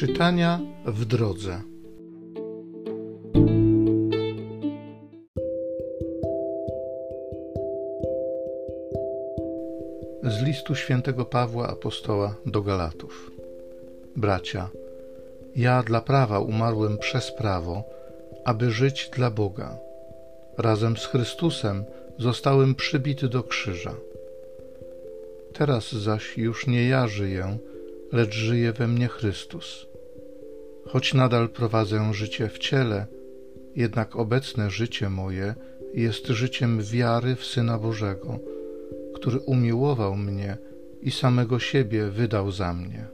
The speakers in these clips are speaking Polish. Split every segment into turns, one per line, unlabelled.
Czytania w drodze. Z listu świętego Pawła apostoła do Galatów. Bracia, ja dla prawa umarłem przez prawo, aby żyć dla Boga. Razem z Chrystusem zostałem przybity do krzyża. Teraz zaś już nie ja żyję, lecz żyje we mnie Chrystus. Choć nadal prowadzę życie w ciele, jednak obecne życie moje jest życiem wiary w Syna Bożego, który umiłował mnie i samego siebie wydał za mnie.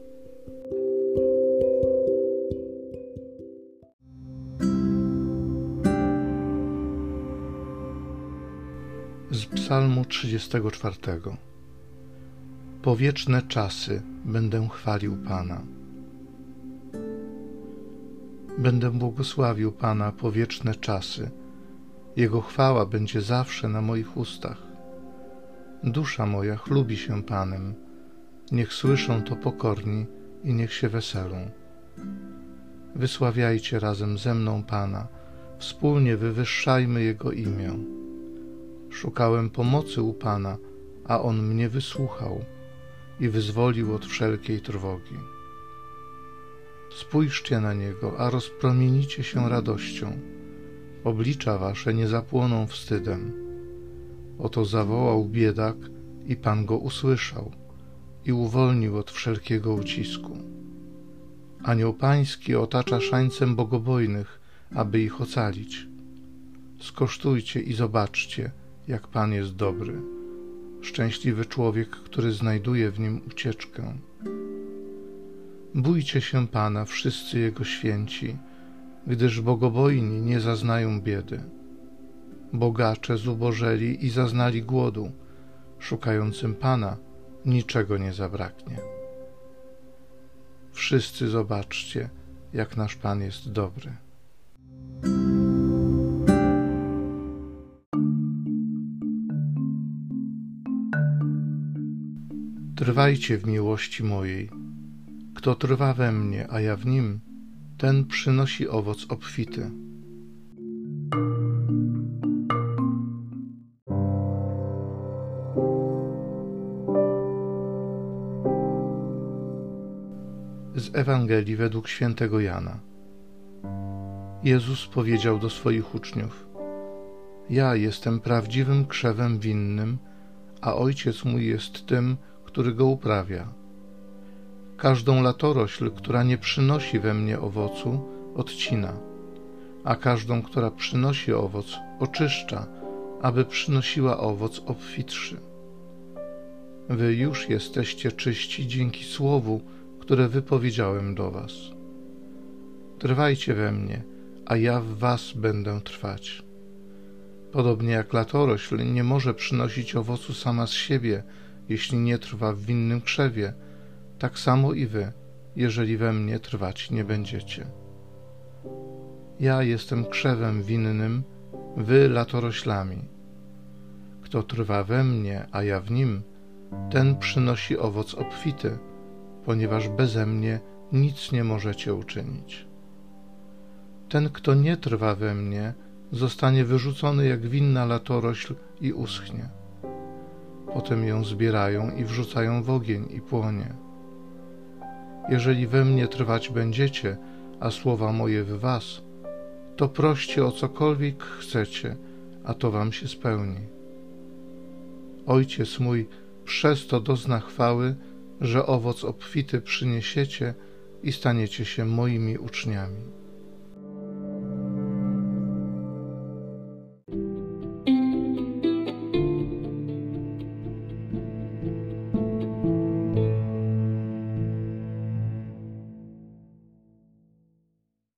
Z Psalmu 34 Po wieczne czasy będę chwalił Pana. Będę błogosławił Pana po wieczne czasy. Jego chwała będzie zawsze na moich ustach. Dusza moja chlubi się Panem. Niech słyszą to pokorni i niech się weselą. Wysławiajcie razem ze mną Pana, wspólnie wywyższajmy Jego imię. Szukałem pomocy u Pana, a On mnie wysłuchał i wyzwolił od wszelkiej trwogi. Spójrzcie na Niego, a rozpromienicie się radością. Oblicza wasze nie zapłoną wstydem. Oto zawołał biedak i Pan go usłyszał i uwolnił od wszelkiego ucisku. Anioł Pański otacza szańcem bogobojnych, aby ich ocalić. Skosztujcie i zobaczcie, jak Pan jest dobry. Szczęśliwy człowiek, który znajduje w nim ucieczkę. Bójcie się Pana, wszyscy Jego święci, gdyż bogobojni nie zaznają biedy. Bogacze zubożeli i zaznali głodu, szukającym Pana niczego nie zabraknie. Wszyscy zobaczcie, jak nasz Pan jest dobry. Trwajcie w miłości mojej. Kto trwa we mnie, a ja w nim, ten przynosi owoc obfity. Z Ewangelii według świętego Jana. Jezus powiedział do swoich uczniów: Ja jestem prawdziwym krzewem winnym, a ojciec mój jest tym, który go uprawia. Każdą latorośl, która nie przynosi we mnie owocu, odcina, a każdą, która przynosi owoc, oczyszcza, aby przynosiła owoc obfitszy. Wy już jesteście czyści dzięki słowu, które wypowiedziałem do Was. Trwajcie we mnie, a ja w Was będę trwać. Podobnie jak latorośl nie może przynosić owocu sama z siebie, jeśli nie trwa w winnym krzewie, tak samo i wy, jeżeli we mnie trwać nie będziecie. Ja jestem krzewem winnym, wy latoroślami. Kto trwa we mnie, a ja w nim, ten przynosi owoc obfity, ponieważ beze mnie nic nie możecie uczynić. Ten, kto nie trwa we mnie, zostanie wyrzucony jak winna latorośl i uschnie. Potem ją zbierają i wrzucają w ogień i płonie. Jeżeli we mnie trwać będziecie, a słowa moje w was, to proście o cokolwiek chcecie, a to wam się spełni. Ojciec mój przez to dozna chwały, że owoc obfity przyniesiecie i staniecie się moimi uczniami.